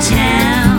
downtown.